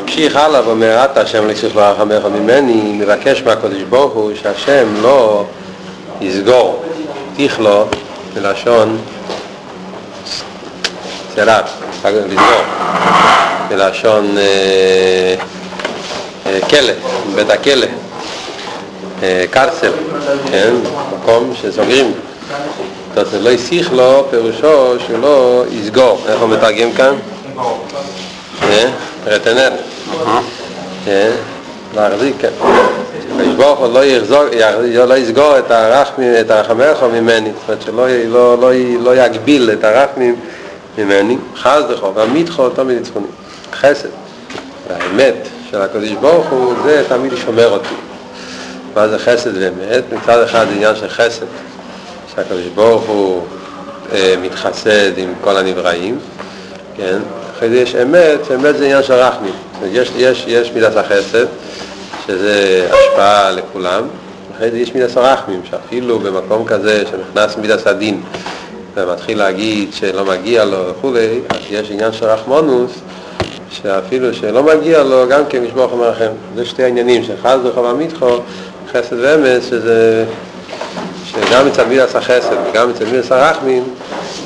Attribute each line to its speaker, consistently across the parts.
Speaker 1: ממשיך הלאה ואומר, אתה השם לצריך לרחמך ממני, מבקש מהקדוש ברוך הוא שהשם לא יסגור, תכלו, מלשון סירב, לסגור, מלשון אה, אה, כלא, בית הכלא, אה, קרסל, כן, מקום שסוגרים. זאת אומרת, לא יסיך לו, פירושו שהוא לא יסגור. איך הוא מתרגם כאן? רטנר. להחזיק, כן. הקדוש ברוך הוא לא יסגור את הרחמך ממני, זאת אומרת שלא יגביל את הרחמים ממני, חס דחו, והמיתחו תמיד יצחוני. חסד. והאמת של הקדוש ברוך הוא זה תמיד שומר אותי. מה זה חסד ואמת? מצד אחד זה עניין של חסד, שהקדוש ברוך הוא אה, מתחסד עם כל הנבראים, כן? אחרי זה יש אמת, שאמת זה עניין של רחמים. יש, יש, יש מידת החסד, שזה השפעה לכולם, אחרי זה יש מידת הרחמים, שאפילו במקום כזה שנכנס מידת הדין ומתחיל להגיד שלא מגיע לו וכולי, יש עניין של רחמונוס, שאפילו שלא מגיע לו, גם כן משבור חומר לכם. זה שתי העניינים, שחז וחובה מיתחו, חסד ואמס, שזה, שגם מצד מידת החסד וגם מצד מידת הרחמים,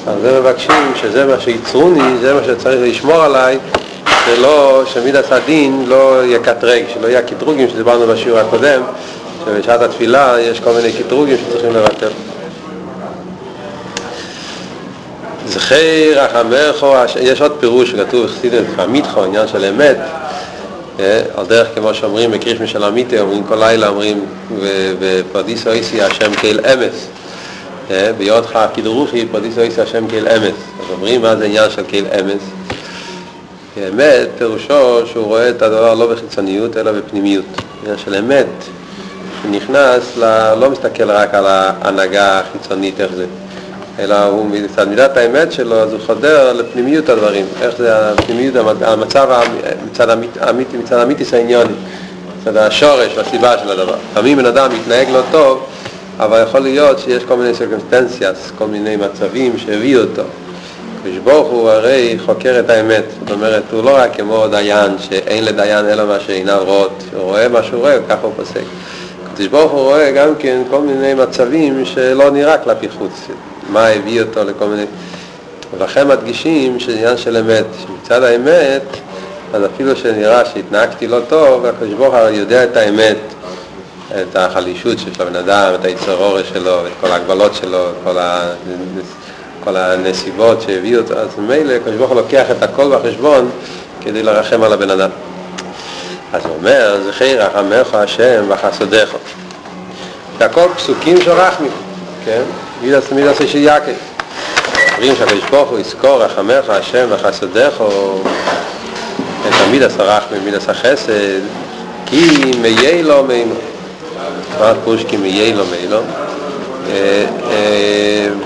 Speaker 1: אז זה מבקשים שזה מה שיצרוני, זה מה שצריך לשמור עליי, שלא, שמידת הדין לא יקטרג, שלא יהיה קטרוגים שדיברנו בשיעור הקודם, שבשעת התפילה יש כל מיני קטרוגים שצריכים לבטל. זכי רחמך, יש עוד פירוש שכתוב חסידת חמיתך, עניין של אמת, על דרך כמו שאומרים בקרישמי של המיטה, אומרים כל לילה, אומרים ופרדיסו איסי השם כאל אמס, ביודך כדרוכי פרדיסו איסי השם כאל אמס, אז אומרים מה זה עניין של כאל אמס, אמת פירושו שהוא רואה את הדבר לא בחיצוניות אלא בפנימיות, עניין של אמת, שנכנס, לא מסתכל רק על ההנהגה החיצונית איך זה אלא הוא מצד מידת האמת שלו, אז הוא חודר לפנימיות הדברים, איך זה הפנימיות, המצב, מצד האמיתי, מצד האמיתיס העניוני, מצד השורש והסיבה של הדבר. לפעמים בן אדם מתנהג לא טוב, אבל יכול להיות שיש כל מיני סרקמסטנציאס, כל מיני מצבים שהביאו אותו. הקדוש ברוך הוא הרי חוקר את האמת, זאת אומרת, הוא לא רק כמו דיין, שאין לדיין אלא מה שעיניו רואות, הוא רואה מה שהוא רואה, ככה הוא פוסק. הקדוש ברוך הוא רואה גם כן כל מיני מצבים שלא נראה כלפי חוץ, מה הביא אותו לכל מיני... ולכן מדגישים שזה עניין של אמת, שמצד האמת, אז אפילו שנראה שהתנהגתי לא טוב, הקדוש ברוך הוא יודע את האמת, את החלישות של הבן אדם, את היצר אורש שלו, את כל ההגבלות שלו, את כל, ה... כל הנסיבות שהביאו אותו, אז ממילא הקדוש ברוך הוא לוקח את הכל בחשבון כדי לרחם על הבן אדם. אז הוא אומר, זכי רחמך השם וחסדיך. זה הכל פסוקים של רחמים, כן? מידס מידס של יעקב. אומרים שהקדוש ברוך הוא יזכור רחמך השם וחסדיך את המידס הרחמים, מידס החסד, כי מיה לו מינו. מה הפירוש כי מיה לו מינו?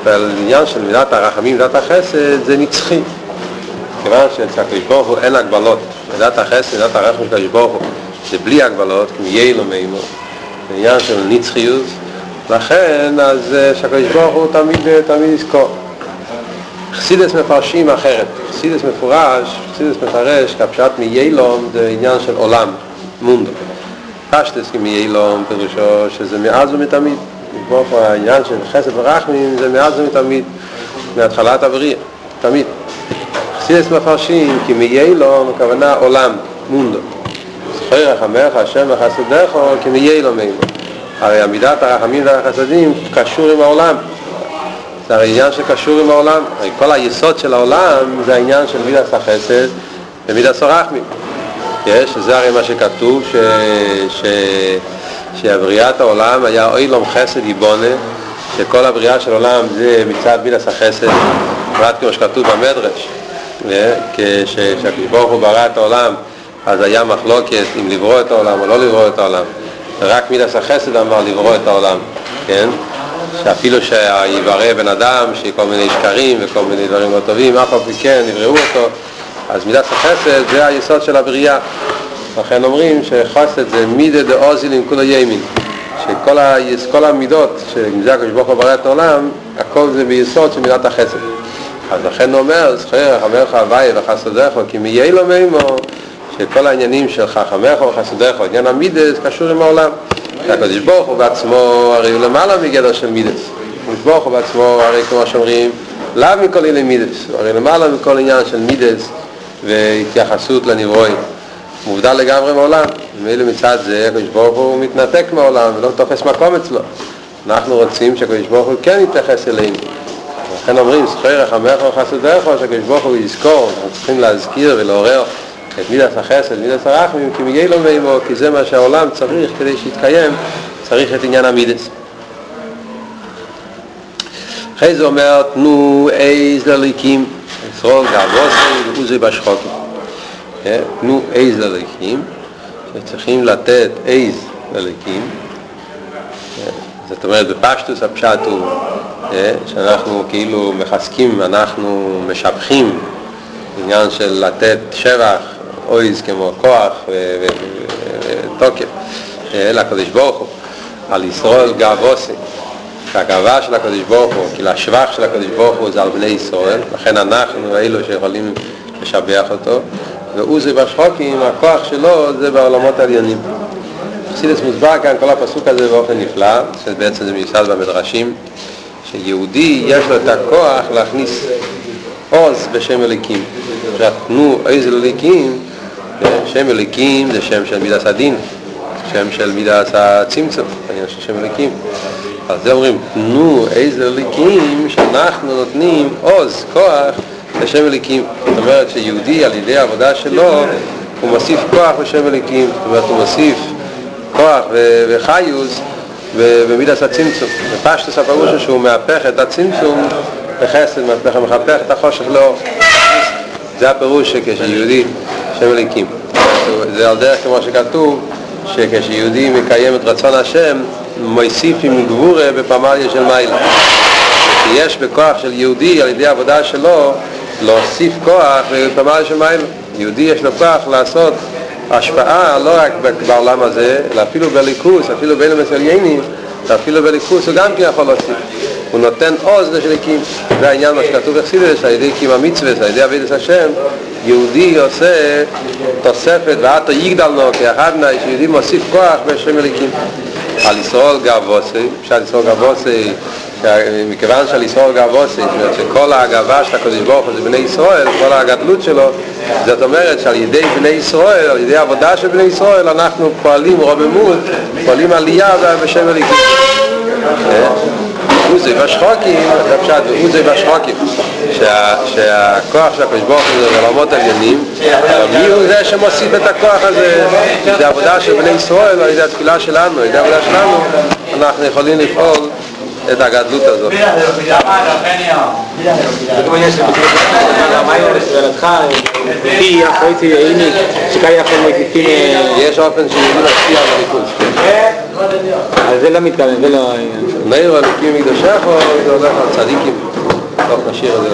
Speaker 1: בעניין של מידת הרחמים, מידת החסד, זה נצחי. כיוון שאצל הקדוש ברוך הוא אין הגבלות. מידת החסד, מידת הרחמים של הקדוש ברוך הוא, זה בלי הגבלות, כי מיה לו מינו. זה עניין של נצחיות. לכן, אז שהקדוש ברוך הוא תמיד, תמיד יזכור. חסידס מפרשים אחרת. חסידס מפורש, חסידס מפרש, כפשט מיילום זה עניין של עולם, מונדו. פשטס מיילום פירושו שזה מאז ומתמיד. ברוך הוא העניין של חסד ורחמים זה מאז ומתמיד, מהתחלת הבריאה, תמיד. חסידס מפרשים כי מיילום הכוונה עולם, מונדו. זכוי רחמך השם וחסדך כי מיילום. הרי עמידת הרחמים והחסדים קשור עם העולם. זה הרי עניין שקשור עם העולם. הרי כל היסוד של העולם זה העניין של מידת החסד ומידת הרחמים. יש, זה הרי מה שכתוב, ש... ש... שבריאת העולם היה אוי לום חסד יבונה, שכל הבריאה של העולם זה מצד מידת החסד, פרט כמו שכתוב במדרש, כשהקדוש ברוך הוא ברא את העולם, אז היה מחלוקת אם לברוא את העולם או לא לברוא את העולם. רק מידס החסד אמר לברוא את העולם, כן? שאפילו שיברא בן אדם, שיהיה כל מיני שקרים וכל מיני דברים לא טובים, אף על כן יבראו אותו, אז מידס החסד זה היסוד של הבריאה. לכן אומרים שחסד זה מידה דאוזיל עם כולו ימין, שכל ה... כל המידות, שזה הקדוש ברוך הוא ברא את העולם, הכל זה ביסוד של מידת החסד. אז לכן הוא אומר, זכר, חמרך הוואי וחסדך, כי מיה לו מימו, שכל העניינים של חכמך או עניין המידס קשור עם העולם. הקדוש ברוך הוא בעצמו הרי הוא למעלה מגדר של מידס. הקדוש ברוך הוא בעצמו הרי כמו שאומרים לאו מכל ענייני מידס, הרי למעלה מכל עניין של מידס והתייחסות לנברואים. מובדל לגמרי מעולם, ומילא מצד זה הקדוש ברוך הוא מתנתק מעולם ולא תופס מקום אצלו. אנחנו רוצים שהקדוש ברוך הוא כן יתייחס אלינו. לכן אומרים, זכוי רחמך וחסדך, שהקדוש ברוך הוא יזכור, אנחנו צריכים להזכיר ולעורר את מידת החסד, מידת הרחמים, כי מגיע לו מימו, כי זה מה שהעולם צריך כדי שיתקיים, צריך את עניין המידס. אחרי זה אומר, תנו איז לליקים, ישרול גבוסי ועוזי בשחוקים. תנו איז לליקים, שצריכים לתת איז לליקים, זאת אומרת בפשטוס הפשט הוא שאנחנו כאילו מחזקים, אנחנו משבחים. עניין של לתת שבח, אויז כמו כוח ותוקף לקדוש ברוך הוא, על ישראל גאווסי, שהגאווה של הקדוש ברוך הוא, כאילו השבח של הקדוש ברוך הוא זה על בני ישראל, לכן אנחנו אלו שיכולים לשבח אותו, ועוזי בשחוקים, הכוח שלו זה בעולמות העליונים. חסידס מוסבר כאן כל הפסוק הזה באופן נפלא, שבעצם זה מיוסד במדרשים, שיהודי יש לו את הכוח להכניס עוז בשם אליקים. עכשיו, תנו איזה אליקים, שם אליקים זה שם של מידס הדין, שם של מידס הצמצום, שם אליקים. אז זה אומרים, תנו איזה אליקים שאנחנו נותנים עוז, כוח, לשם אליקים. זאת אומרת שיהודי על ידי העבודה שלו, הוא מוסיף כוח בשם אליקים, זאת אומרת הוא מוסיף כוח וחיוס במידס הצמצום. בפשטוס הפירוש שהוא מהפך את הצמצום בחסד, מהפך את החושך לאור. זה הפירוש שכשיהודי שם אליקים. זה על דרך כמו שכתוב, שכשיהודי מקיים את רצון השם, מוסיף עם גבורה בפמליה של מיילה. שיש בכוח של יהודי על ידי העבודה שלו להוסיף כוח בפמליה של מיילה. יהודי יש לו כוח לעשות השפעה לא רק בעולם הזה, אלא אפילו בליכוס, אפילו בין המסליינים, אפילו בליכוס הוא גם כן יכול להוסיף. הוא נותן עוז לשליקים. זה העניין מה שכתוב בחסידס, על ידי קימה מצווה, על ידי אבידס השם, יהודי עושה תוספת ועתו יגדלנו כאחד מהם, שיהודי מוסיף כוח בשם אליקים. על ישראל גאווסי, אפשר ישראל גאווסי, מכיוון שעל ישראל גאווסי, זאת אומרת שכל הגאווה של הקדוש ברוך הוא זה בני ישראל, כל הגדלות שלו, זאת אומרת שעל ידי בני ישראל, על ידי עבודה של בני ישראל, אנחנו פועלים רוממות, פועלים עלייה בשם אליקים. עוזי בשחוקים, זה פשט, עוזי בשחוקים, שהכוח של הקדוש ברוך הוא זה בעולמות עליונים, מי הוא זה שמוסיף את הכוח הזה? זה עבודה של בני ישראל, על ידי התפילה שלנו, על ידי העבודה שלנו, אנחנו יכולים לפעול את הגדלות הזאת. יש אופן שיהודי משפיע על הליכוז.
Speaker 2: אז זה לא מתכוון, זה לא...
Speaker 1: מאיר הליקים מקדושך או זה הולך על צדיקים? טוב, נשאיר את זה.